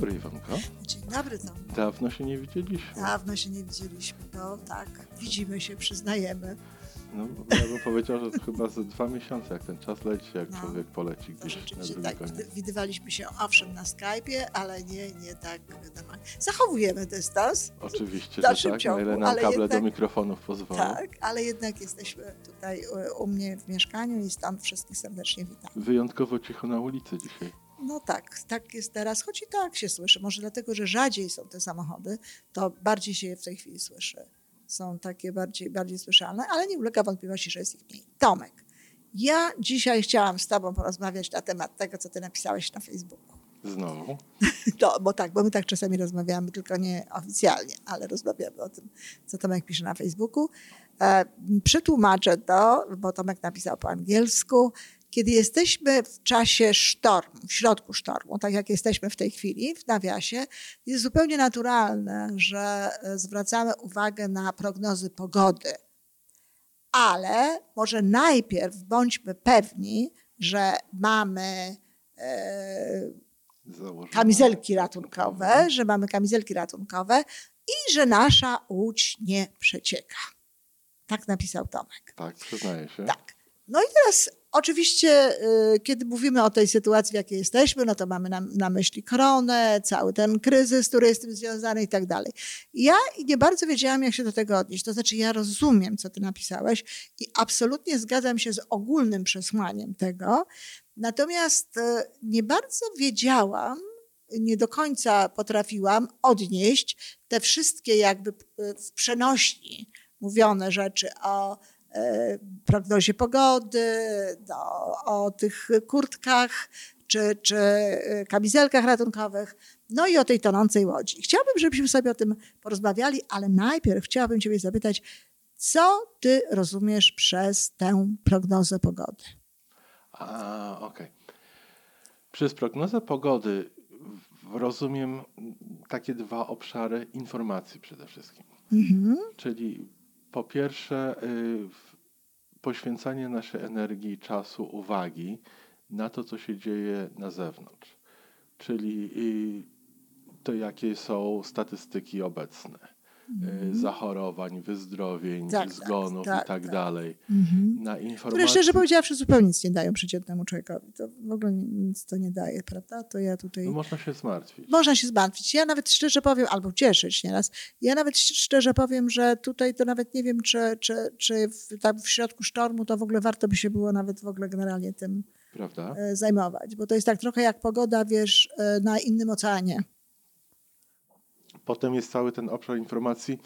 Dobry Iwanko. Dzień dobry Tom. Dawno się nie widzieliśmy. Dawno się nie widzieliśmy, to tak, widzimy się, przyznajemy. No, ja bym powiedział, że chyba ze dwa miesiące, jak ten czas leci, jak No. człowiek poleci gdzieś na drugi tak, koniec. widywaliśmy się owszem na Skype'ie, ale nie, nie tak. Zachowujemy dystans, Oczywiście, że tak, ciągu, na ile nam kable do jednak- mikrofonów pozwolą. tak, ale jednak jesteśmy tutaj u, u mnie w mieszkaniu i stąd wszystkich serdecznie witam. Wyjątkowo cicho na ulicy dzisiaj. No tak, tak jest teraz, choć i tak się słyszy. Może dlatego, że rzadziej są te samochody, to bardziej się je w tej chwili słyszy. Są takie bardziej, bardziej słyszalne, ale nie ulega wątpliwości, że jest ich mniej. Tomek, ja dzisiaj chciałam z Tobą porozmawiać na temat tego, co Ty napisałeś na Facebooku. Znowu. To, bo tak, bo my tak czasami rozmawiamy, tylko nie oficjalnie, ale rozmawiamy o tym, co Tomek pisze na Facebooku. E, przetłumaczę to, bo Tomek napisał po angielsku. Kiedy jesteśmy w czasie sztormu, w środku sztormu, tak jak jesteśmy w tej chwili, w nawiasie, jest zupełnie naturalne, że e, zwracamy uwagę na prognozy pogody. Ale może najpierw bądźmy pewni, że mamy e, kamizelki ratunkowe, że mamy kamizelki ratunkowe i że nasza łódź nie przecieka. Tak napisał Tomek. Tak, przyznaję się. Tak. No i teraz oczywiście, y, kiedy mówimy o tej sytuacji, w jakiej jesteśmy, no to mamy na, na myśli koronę, cały ten kryzys, który jest z tym związany i tak dalej. Ja nie bardzo wiedziałam, jak się do tego odnieść. To znaczy, ja rozumiem, co ty napisałeś i absolutnie zgadzam się z ogólnym przesłaniem tego. Natomiast y, nie bardzo wiedziałam, nie do końca potrafiłam odnieść te wszystkie jakby y, w przenośni mówione rzeczy o prognozie pogody, o tych kurtkach czy, czy e, kamizelkach ratunkowych, no i o tej tonącej łodzi. Chciałabym, żebyśmy sobie o tym porozmawiali, ale najpierw chciałabym Ciebie zapytać, co Ty rozumiesz przez tę prognozę pogody? Okej. Przez prognozę pogody rozumiem takie dwa obszary informacji przede wszystkim. Mhm. Czyli po pierwsze y, poświęcanie naszej energii, czasu, uwagi na to, co się dzieje na zewnątrz. Czyli y, to, jakie są statystyki obecne. Y, Zachorowań, wyzdrowień. Tak, tak, zgonów tak, i tak tak. dalej. Mhm. Na Które informacji... szczerze powiedziawszy zupełnie nic nie dają przeciętnemu człowiekowi. To w ogóle nic to nie daje, prawda? To ja tutaj... No, można się zmartwić. Można się zmartwić. Ja nawet szczerze powiem, albo cieszyć nieraz, ja nawet szczerze powiem, że tutaj to nawet nie wiem, czy, czy, czy w, tam w środku sztormu to w ogóle warto by się było nawet w ogóle generalnie tym Prawda? e, zajmować, bo to jest tak trochę jak pogoda, wiesz, e, na innym oceanie. Potem jest cały ten obszar informacji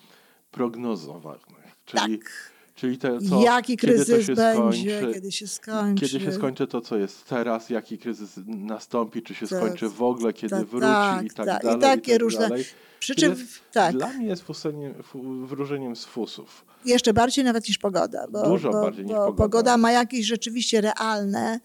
prognozowanych. Czyli, Tak. czyli to, co, Jaki kiedy to kryzys się będzie, skończy, kiedy się skończy. Kiedy się skończy to, co jest teraz, jaki kryzys nastąpi, czy się Tak, skończy w ogóle, kiedy tak, wróci tak, i tak tak. I dalej. takie tak różne- dalej. Przy czym, Jest- tak, Dla mnie jest fuseniem, fu- wróżeniem z fusów. jeszcze bardziej nawet niż pogoda. Bo, Dużo bo, bardziej niż bo pogoda. Pogoda ma jakieś rzeczywiście realne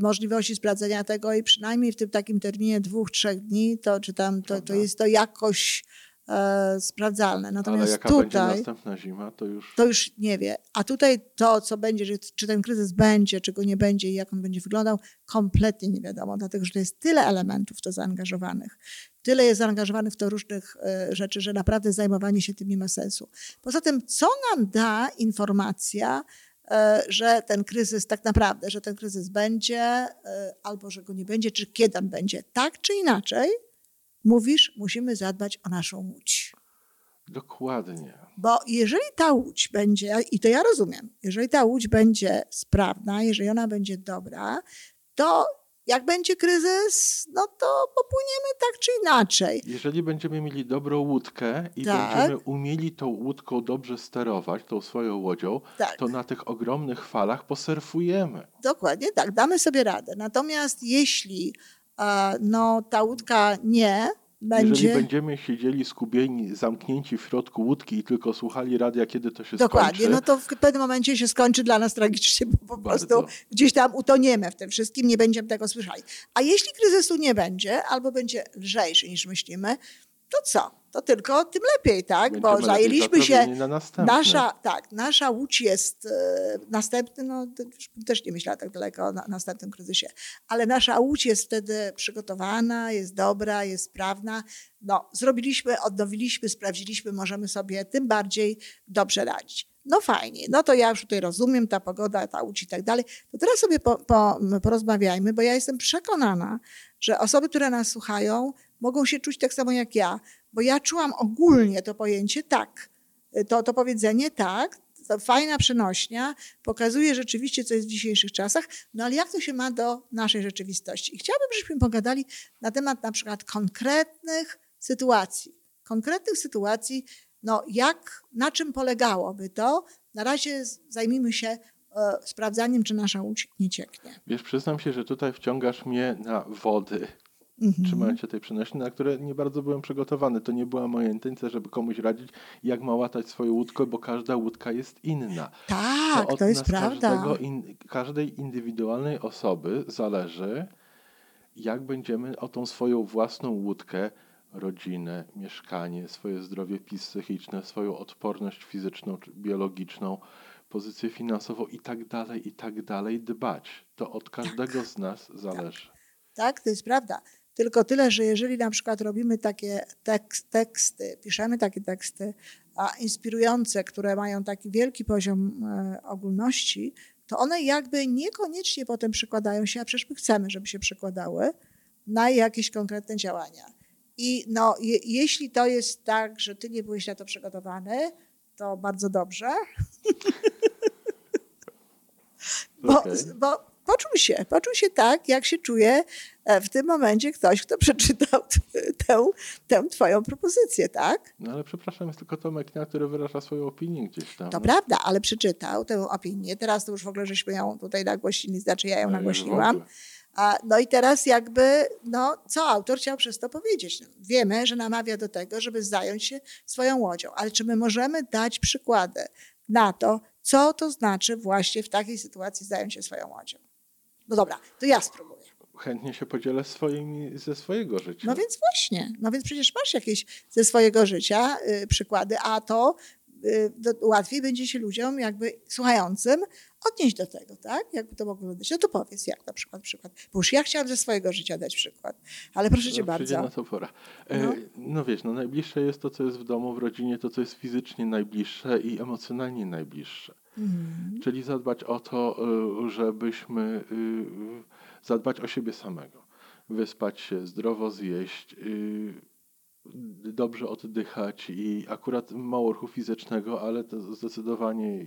możliwości sprawdzenia tego i przynajmniej w tym takim terminie dwóch, trzech dni, to czy tam, to, to jest to jakoś e, sprawdzalne. Ale Natomiast jaka będzie tutaj następna zima, to już to już nie wie. A tutaj to, co będzie, że- czy ten kryzys będzie, czy go nie będzie i jak on będzie wyglądał, kompletnie nie wiadomo, dlatego że to jest tyle elementów to zaangażowanych. Tyle jest zaangażowanych w to różnych e, rzeczy, że naprawdę zajmowanie się tym nie ma sensu. Poza tym, co nam da informacja, e, że ten kryzys tak naprawdę, że ten kryzys będzie, e, albo że go nie będzie, czy kiedy on będzie. Tak czy inaczej, mówisz, musimy zadbać o naszą łódź. dokładnie. Bo jeżeli ta łódź będzie, i to ja rozumiem, jeżeli ta łódź będzie sprawna, jeżeli ona będzie dobra, to jak będzie kryzys, no to popłyniemy tak czy inaczej. Jeżeli będziemy mieli dobrą łódkę i Tak. będziemy umieli tą łódką dobrze sterować, tą swoją łodzią, Tak, to na tych ogromnych falach posurfujemy. dokładnie tak, damy sobie radę. Natomiast jeśli e, no, ta łódka nie Jeżeli będzie. będziemy siedzieli skupieni, zamknięci w środku łódki i tylko słuchali radia, kiedy to się Dokładnie, skończy, no to w pewnym momencie się skończy dla nas tragicznie, bo po Bardzo. prostu gdzieś tam utoniemy w tym wszystkim, nie będziemy tego słyszeli. A jeśli kryzysu nie będzie, albo będzie lżejszy niż myślimy, to co? To tylko tym lepiej, tak? Bo zajęliśmy się. Na. Nasza, tak, nasza łódź jest e, następny, no też nie myślała tak daleko o na, następnym kryzysie, ale nasza łódź jest wtedy przygotowana, jest dobra, jest sprawna. No, zrobiliśmy, odnowiliśmy, sprawdziliśmy, możemy sobie tym bardziej dobrze radzić. No fajnie, no to ja już tutaj rozumiem, ta pogoda, ta łódź i tak dalej. To teraz sobie po, po, porozmawiajmy, bo ja jestem przekonana, że osoby, które nas słuchają, mogą się czuć tak samo jak ja, bo ja czułam ogólnie to pojęcie tak, to, to powiedzenie tak, to fajna przenośnia, pokazuje rzeczywiście, co jest w dzisiejszych czasach, no ale jak to się ma do naszej rzeczywistości? I chciałabym, żebyśmy pogadali na temat na przykład konkretnych sytuacji. Konkretnych sytuacji, no jak, na czym polegałoby to? Na razie zajmijmy się e, sprawdzaniem, czy nasza łódź nie cieknie. Wiesz, przyznam się, że tutaj wciągasz mnie na wody, Mhm. trzymając się tej przenośni, na które nie bardzo byłem przygotowany. To nie była moja intencja, żeby komuś radzić, jak ma łatać swoją łódkę, bo każda łódka jest inna. Tak, od to jest nas prawda. Każdego in, każdej indywidualnej osoby zależy, jak będziemy o tą swoją własną łódkę, rodzinę, mieszkanie, swoje zdrowie psychiczne, swoją odporność fizyczną czy biologiczną, pozycję finansową i tak dalej, i tak dalej dbać. To od każdego z nas zależy. Tak, to jest prawda. Tylko tyle, że jeżeli na przykład robimy takie tekst, teksty, piszemy takie teksty a inspirujące, które mają taki wielki poziom e, ogólności, to one jakby niekoniecznie potem przekładają się, a przecież my chcemy, żeby się przekładały na jakieś konkretne działania. I no, je, jeśli to jest tak, że ty nie byłeś na to przygotowany, to bardzo dobrze. bo, Okej. bo poczuł się, poczuł się tak, jak się czuje e, w tym momencie ktoś, kto przeczytał tę, tę twoją propozycję, tak? No ale przepraszam, jest tylko Tomek, który wyraża swoją opinię gdzieś tam. To prawda, ale przeczytał tę opinię. Teraz to już w ogóle żeśmy ją tutaj nagłośnili, znaczy ja ją No, nagłośniłam. A, no i teraz jakby, no co autor chciał przez to powiedzieć? No, wiemy, że namawia do tego, żeby zająć się swoją łodzią, ale czy my możemy dać przykłady na to, co to znaczy właśnie w takiej sytuacji zająć się swoją łodzią? No dobra, to ja spróbuję. Chętnie się podzielę swoimi, ze swojego życia. No więc właśnie, no więc przecież masz jakieś ze swojego życia y, przykłady, a to y, do, łatwiej będzie się ludziom jakby słuchającym odnieść do tego, tak? Jakby to mogło być. No to powiedz, jak na przykład przykład. Bo już ja chciałam ze swojego życia dać przykład, ale proszę cię No, bardzo. na to pora. E, No. no. wiesz, no najbliższe jest to, co jest w domu, w rodzinie, to, co jest fizycznie najbliższe i emocjonalnie najbliższe. Mhm. Czyli zadbać o to, y, żebyśmy y, zadbać o siebie samego. Wyspać się, zdrowo zjeść, y, dobrze oddychać i akurat mało ruchu fizycznego, ale to zdecydowanie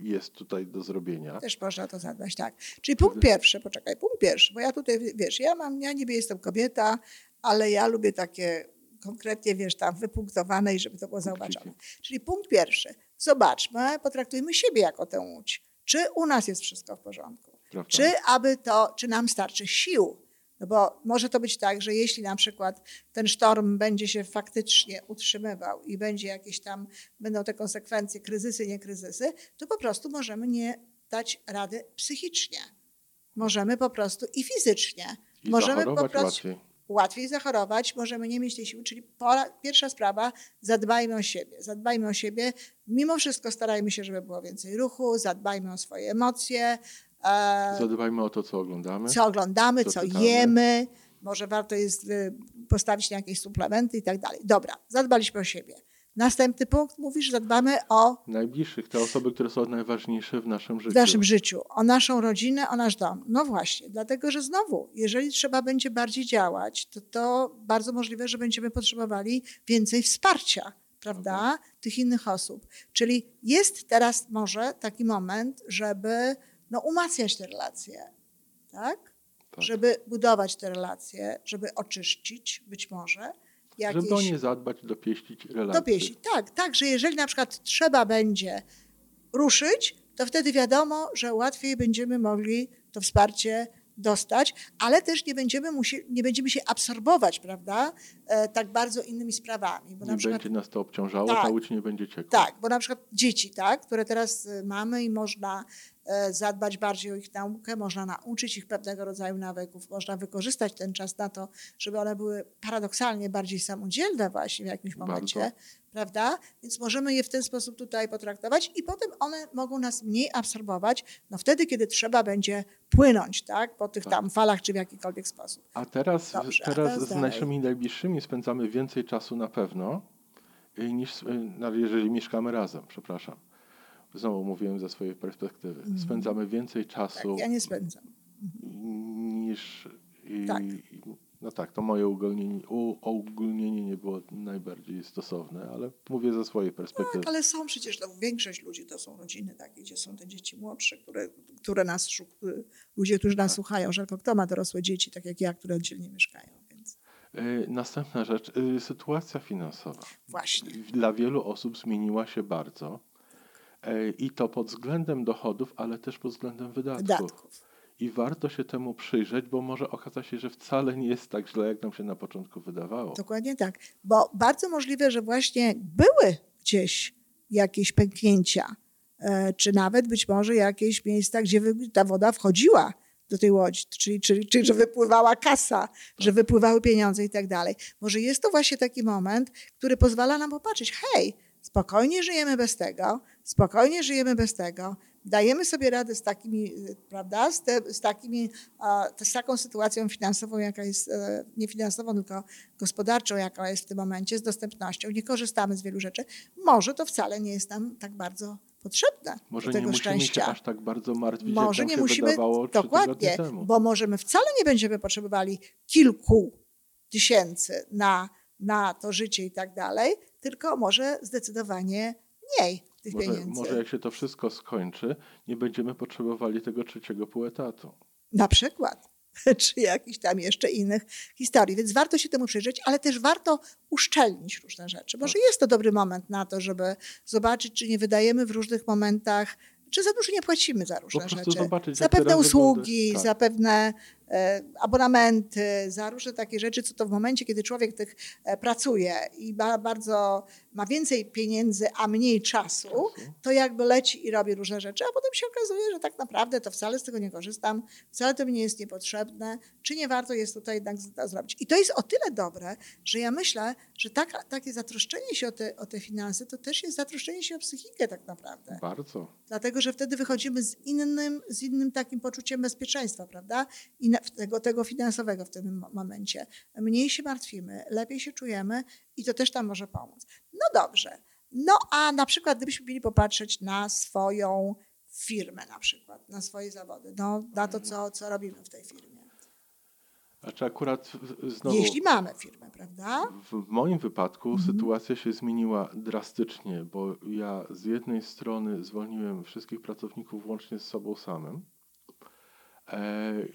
jest tutaj do zrobienia. Też można to zadbać, tak. Czyli punkt pierwszy, poczekaj, punkt pierwszy, bo ja tutaj, wiesz, ja mam, ja niby jestem kobieta, ale ja lubię takie konkretnie, wiesz, tam wypunktowane i żeby to było zauważone. Czyli punkt pierwszy, zobaczmy, potraktujmy siebie jako tę łódź. Czy u nas jest wszystko w porządku? Prawda? Czy aby to, czy nam starczy sił? No bo może to być tak, że jeśli na przykład ten sztorm będzie się faktycznie utrzymywał i będzie jakieś tam, będą te konsekwencje, kryzysy, nie kryzysy, to po prostu możemy nie dać rady psychicznie. Możemy po prostu i fizycznie. I możemy po prostu łatwiej. Łatwiej zachorować, możemy nie mieć tej siły. Czyli pora, pierwsza sprawa, zadbajmy o siebie. Zadbajmy o siebie. Mimo wszystko starajmy się, żeby było więcej ruchu, zadbajmy o swoje emocje, e, Zadbajmy o to, co oglądamy. co oglądamy, co co jemy. Może warto jest y, postawić na jakieś suplementy i tak dalej. Dobra, zadbaliśmy o siebie. Następny punkt, mówisz, zadbamy o Najbliższych, te osoby, które są najważniejsze w naszym życiu. w naszym życiu, o naszą rodzinę, o nasz dom. No właśnie, dlatego że znowu, jeżeli trzeba będzie bardziej działać, to, to bardzo możliwe, że będziemy potrzebowali więcej wsparcia, prawda, tych innych osób. Czyli jest teraz może taki moment, żeby no, umacniać te relacje, tak? Tak. Żeby budować te relacje, żeby oczyścić być może jakieś... Żeby o nie zadbać, dopieścić relacje. Dopieścić, tak, tak, że jeżeli na przykład trzeba będzie ruszyć, to wtedy wiadomo, że łatwiej będziemy mogli to wsparcie dostać, ale też nie będziemy, musi, nie będziemy się absorbować, prawda, e, tak bardzo innymi sprawami. Bo Nie na przykład, będzie nas to obciążało, Tak. ta łódź nie będzie ciekła. tak, bo na przykład dzieci, tak, które teraz y, mamy i można zadbać bardziej o ich naukę, można nauczyć ich pewnego rodzaju nawyków, można wykorzystać ten czas na to, żeby one były paradoksalnie bardziej samodzielne właśnie w jakimś Bardzo. momencie, prawda? Więc możemy je w ten sposób tutaj potraktować i potem one mogą nas mniej absorbować, no wtedy, kiedy trzeba będzie płynąć, tak? Po tych Tak. tam falach czy w jakikolwiek sposób. A teraz, Dobrze, a teraz teraz z naszymi najbliższymi spędzamy więcej czasu na pewno, y, niż y, jeżeli mieszkamy razem, przepraszam. Znowu mówiłem ze swojej perspektywy. Mhm. Spędzamy więcej Tak, czasu ja nie spędzam. niż. i- Tak. No tak, to moje uogólnienie, uogólnienie nie było najbardziej stosowne, ale mówię ze swojej perspektywy. Tak, ale są przecież, no, większość ludzi to są rodziny takie, gdzie są te dzieci młodsze, które, które nas, ludzie, którzy nas słuchają. Rzadko kto ma dorosłe dzieci, tak jak ja, które oddzielnie mieszkają, więc Y, Następna rzecz, y, sytuacja finansowa. właśnie. Dla wielu osób zmieniła się bardzo. Y, I to pod względem dochodów, ale też pod względem wydatków. Wydatków. I warto się temu przyjrzeć, bo może okazać się, że wcale nie jest tak źle, jak nam się na początku wydawało. Dokładnie tak. Bo bardzo możliwe, że właśnie były gdzieś jakieś pęknięcia, e, czy nawet być może jakieś miejsca, gdzie ta woda wchodziła do tej łodzi, czyli, czyli, czyli że wypływała kasa, że wypływały pieniądze i tak dalej. Może jest to właśnie taki moment, który pozwala nam popatrzeć, hej, spokojnie żyjemy bez tego, spokojnie żyjemy bez tego, dajemy sobie radę z takimi, prawda, z, te, z, takimi, z taką sytuacją finansową, jaka jest, e, nie finansową, tylko gospodarczą, jaka jest w tym momencie, z dostępnością, nie korzystamy z wielu rzeczy. Może to wcale nie jest nam tak bardzo potrzebne Może do nie tego musimy szczęścia. się aż tak bardzo martwić, Może jak nie musimy, wydawało dokładnie, bo może my wcale nie będziemy potrzebowali kilku tysięcy na, na to życie i tak dalej, tylko może zdecydowanie mniej tych Może, pieniędzy. może jak się to wszystko skończy, nie będziemy potrzebowali tego trzeciego pół etatu. Na przykład. Czy jakichś tam jeszcze innych historii. Więc warto się temu przyjrzeć, ale też warto uszczelnić różne rzeczy. Może jest to dobry moment na to, żeby zobaczyć, czy nie wydajemy w różnych momentach, czy za dużo nie płacimy za różne rzeczy. zobaczyć, za pewne usługi, tak. za pewne abonamenty, za różne takie rzeczy, co to w momencie, kiedy człowiek tych e, pracuje i ma bardzo, ma więcej pieniędzy, a mniej czasu, to jakby leci i robi różne rzeczy, a potem się okazuje, że tak naprawdę to wcale z tego nie korzystam, wcale to mi nie jest niepotrzebne, czy nie warto jest tutaj jednak zrobić. I to jest o tyle dobre, że ja myślę, że taka, takie zatroszczenie się o te, o te finanse, to też jest zatroszczenie się o psychikę tak naprawdę. Bardzo. Dlatego, że wtedy wychodzimy z innym, z innym takim poczuciem bezpieczeństwa, prawda? I tego, tego finansowego w tym mo- momencie. Mniej się martwimy, lepiej się czujemy i to też tam może pomóc. No dobrze. No a na przykład, gdybyśmy mieli popatrzeć na swoją firmę na przykład, na swoje zawody, no, na to, co, co robimy w tej firmie. Znaczy akurat znowu... Jeśli mamy firmę, prawda? W moim wypadku Mhm. sytuacja się zmieniła drastycznie, bo ja z jednej strony zwolniłem wszystkich pracowników łącznie z sobą samym,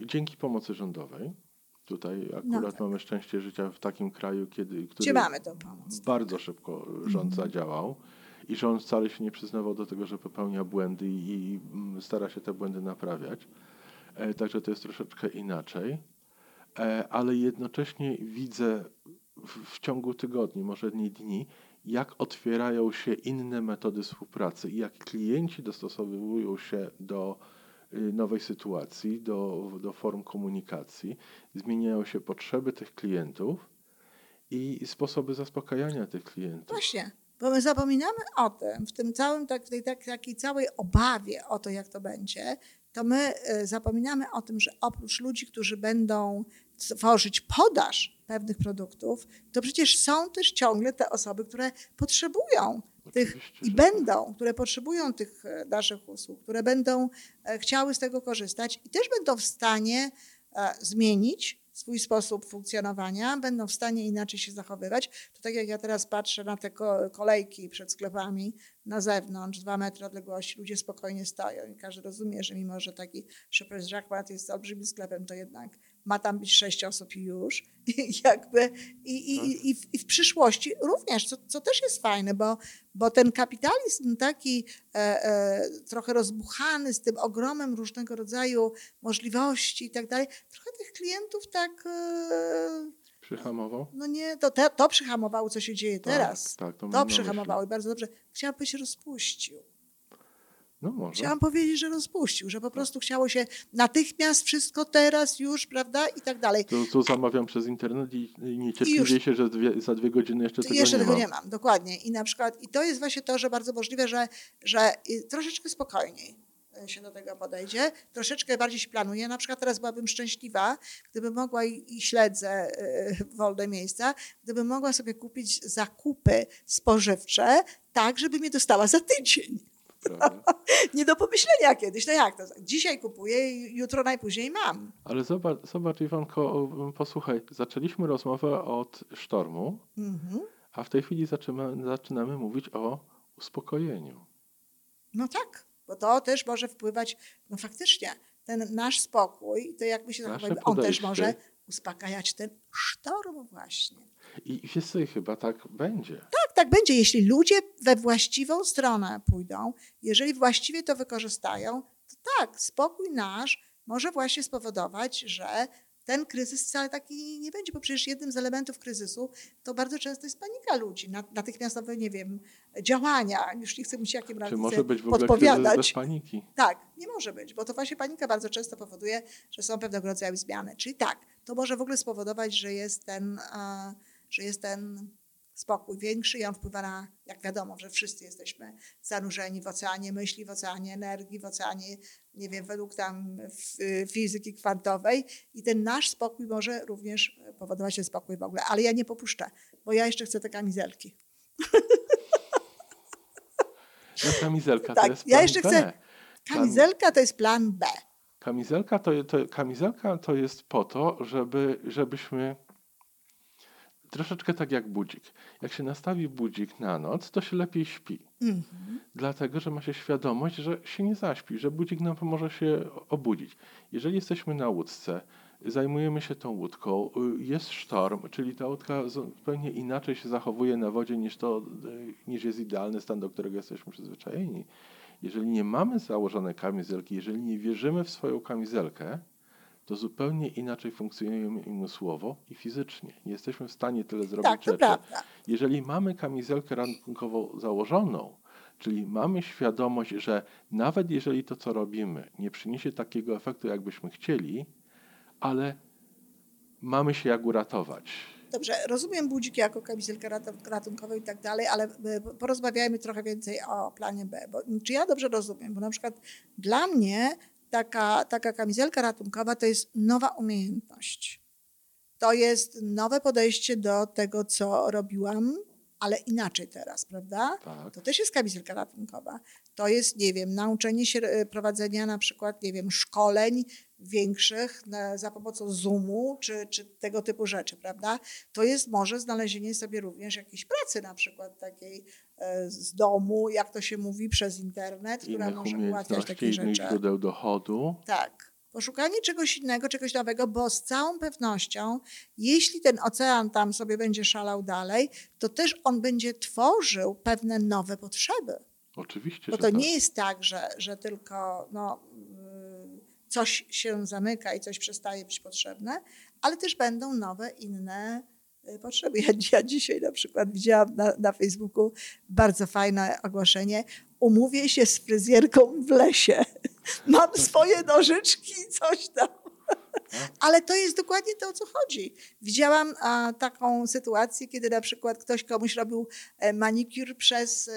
dzięki pomocy rządowej. Tutaj akurat No tak. mamy szczęście życia w takim kraju, kiedy, który Gdzie mamy tą pomoc? bardzo szybko rząd Mhm. zadziałał i rząd wcale się nie przyznawał do tego, że popełnia błędy i, mm, stara się te błędy naprawiać. E, także to jest troszeczkę inaczej. E, ale jednocześnie widzę w, ciągu tygodni, może nie dni, jak otwierają się inne metody współpracy i jak klienci dostosowują się do nowej sytuacji, do, do form komunikacji, zmieniają się potrzeby tych klientów i sposoby zaspokajania tych klientów. Właśnie, bo my zapominamy o tym, w tym całym, tak, w tej tak, takiej całej obawie o to, jak to będzie, to my e, zapominamy o tym, że oprócz ludzi, którzy będą tworzyć podaż pewnych produktów, to przecież są też ciągle te osoby, które potrzebują tych Oczywiście, i będą, które potrzebują tych e, naszych usług, które będą e, chciały z tego korzystać i też będą w stanie e, zmienić swój sposób funkcjonowania, będą w stanie inaczej się zachowywać. To tak jak ja teraz patrzę na te ko- kolejki przed sklepami na zewnątrz, dwa metry odległości, ludzie spokojnie stoją i każdy rozumie, że mimo, że taki Shepherd's Jackpot jest olbrzymim sklepem, to jednak ma tam być sześć osób i już. I jakby i, i, i, w, i w przyszłości również, co, co też jest fajne, bo, bo ten kapitalizm taki e, e, trochę rozbuchany z tym ogromem różnego rodzaju możliwości i tak dalej, trochę tych klientów tak, e, Przyhamował? no nie, to, te, to przyhamowało, co się dzieje teraz. Tak, tak, to, To przyhamowało i bardzo dobrze. Chciałam, by się rozpuścił. No może. Chciałam powiedzieć, że rozpuścił, że po prostu chciało się natychmiast wszystko teraz już, prawda, i tak dalej. To, to zamawiam przez internet i i niecierpliwie już. się, że dwie, za dwie godziny jeszcze tego Jeszcze nie tego mam. nie mam, dokładnie. I na przykład, i to jest właśnie to, że bardzo możliwe, że, że troszeczkę spokojniej się do tego podejdzie, troszeczkę bardziej się planuje. Na przykład teraz byłabym szczęśliwa, gdybym mogła i, i śledzę y, wolne miejsca, gdybym mogła sobie kupić zakupy spożywcze tak, żeby mnie dostała za tydzień. Nie do pomyślenia kiedyś. No jak to? Dzisiaj kupuję i jutro najpóźniej mam. Ale zobacz, zobacz Iwanko, posłuchaj, zaczęliśmy rozmowę od sztormu, Mhm. a w tej chwili zaczynamy, zaczynamy mówić o uspokojeniu. No tak, bo to też może wpływać, no faktycznie, ten nasz spokój, to jak my się Nasze zachowujemy, on też może uspokajać ten sztorm właśnie. I co, chyba tak będzie. Tak, tak będzie, jeśli ludzie we właściwą stronę pójdą, jeżeli właściwie to wykorzystają, to tak, spokój nasz może właśnie spowodować, że ten kryzys wcale taki nie będzie, bo przecież jednym z elementów kryzysu to bardzo często jest panika ludzi, nat- natychmiastowe, nie wiem, działania. Już nie chcę mówić, jakim razem może być w ogóle podpowiadać. bez paniki? Tak, nie może być, bo to właśnie panika bardzo często powoduje, że są pewnego rodzaju zmiany. Czyli tak, to może w ogóle spowodować, że jest ten, że jest ten spokój większy i on wpływa na, jak wiadomo, że wszyscy jesteśmy zanurzeni w oceanie myśli, w oceanie energii, w oceanie, nie wiem, według tam fizyki kwantowej i ten nasz spokój może również powodować ten spokój w ogóle. Ale ja nie popuszczę, bo ja jeszcze chcę te kamizelki. No, kamizelka Tak, to jest ja plan jeszcze B. chcę- Kam- Kamizelka to jest plan B. Kamizelka to, to, kamizelka to jest po to, żeby, żebyśmy troszeczkę tak jak budzik. Jak się nastawi budzik na noc, to się lepiej śpi. Mhm. Dlatego, że ma się świadomość, że się nie zaśpi, że budzik nam pomoże się obudzić. Jeżeli jesteśmy na łódce, zajmujemy się tą łódką, y, jest sztorm, czyli ta łódka zupełnie inaczej się zachowuje na wodzie niż, to, y, niż jest idealny stan, do którego jesteśmy przyzwyczajeni. Jeżeli nie mamy założonej kamizelki, jeżeli nie wierzymy w swoją kamizelkę, to zupełnie inaczej funkcjonujemy umysłowo i fizycznie. Nie jesteśmy w stanie tyle zrobić Tak, to rzeczy. prawda. Jeżeli mamy kamizelkę ratunkową założoną, czyli mamy świadomość, że nawet jeżeli to, co robimy, nie przyniesie takiego efektu, jakbyśmy chcieli, ale mamy się jak uratować. Dobrze, rozumiem budziki jako kamizelkę rat- ratunkową i tak dalej, ale e, porozmawiajmy trochę więcej o planie B. Bo, czy ja dobrze rozumiem? Bo na przykład dla mnie taka, taka kamizelka ratunkowa to jest nowa umiejętność. To jest nowe podejście do tego, co robiłam, ale inaczej teraz, prawda? Tak. To też jest kamizelka ratunkowa. To jest, nie wiem, nauczenie się e, prowadzenia na przykład, nie wiem, szkoleń większych na, za pomocą Zoomu czy, czy tego typu rzeczy, prawda? To jest może znalezienie sobie również jakiejś pracy na przykład takiej e, z domu, jak to się mówi, przez internet, która Innych może ułatwiać takie innych rzeczy. źródeł dochodu. Tak. Poszukanie czegoś innego, czegoś nowego, bo z całą pewnością, jeśli ten ocean tam sobie będzie szalał dalej, to też on będzie tworzył pewne nowe potrzeby. Oczywiście, Bo to tak. nie jest tak, że, że tylko no, coś się zamyka i coś przestaje być potrzebne, ale też będą nowe, inne y, potrzeby. Ja, ja dzisiaj na przykład widziałam na, na Facebooku bardzo fajne ogłoszenie. Umówię się z fryzjerką w lesie. Mam swoje nożyczki i coś tam. Ale to jest dokładnie to, o co chodzi. Widziałam a, taką sytuację, kiedy na przykład ktoś komuś robił e, manikur przez e,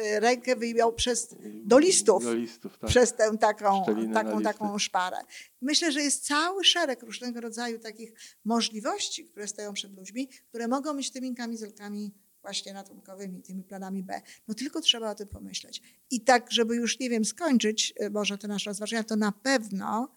e, rękę, wyjął przez, do listów, Do listów, tak. przez tę taką, Szczelinę taką, taką szparę. Myślę, że jest cały szereg różnego rodzaju takich możliwości, które stoją przed ludźmi, które mogą być tymi kamizelkami właśnie ratunkowymi, tymi planami B. No tylko trzeba o tym pomyśleć. I tak, żeby już, nie wiem, skończyć e, może te nasze rozważania, to na pewno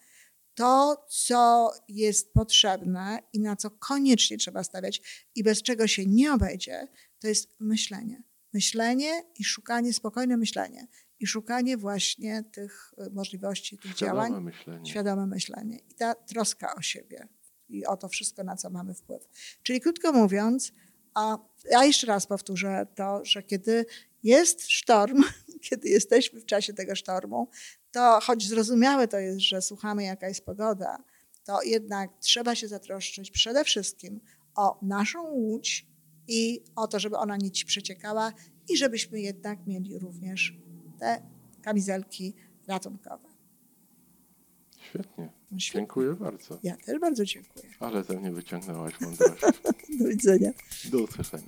to, co jest potrzebne i na co koniecznie trzeba stawiać i bez czego się nie obejdzie, to jest myślenie. Myślenie i szukanie, spokojne myślenie i szukanie właśnie tych y, możliwości, tych Świadome działań, myślenie. świadome myślenie i ta troska o siebie i o to wszystko, na co mamy wpływ. Czyli krótko mówiąc, a ja jeszcze raz powtórzę to, że kiedy jest sztorm, kiedy jesteśmy w czasie tego sztormu, to choć zrozumiałe to jest, że słuchamy jaka jest pogoda, to jednak trzeba się zatroszczyć przede wszystkim o naszą łódź i o to, żeby ona nie ci przeciekała i żebyśmy jednak mieli również te kamizelki ratunkowe. Świetnie. No świetnie. Dziękuję bardzo. Ja też bardzo dziękuję. Ale ze mnie wyciągnęłaś mądrość. Do widzenia. Do usłyszenia.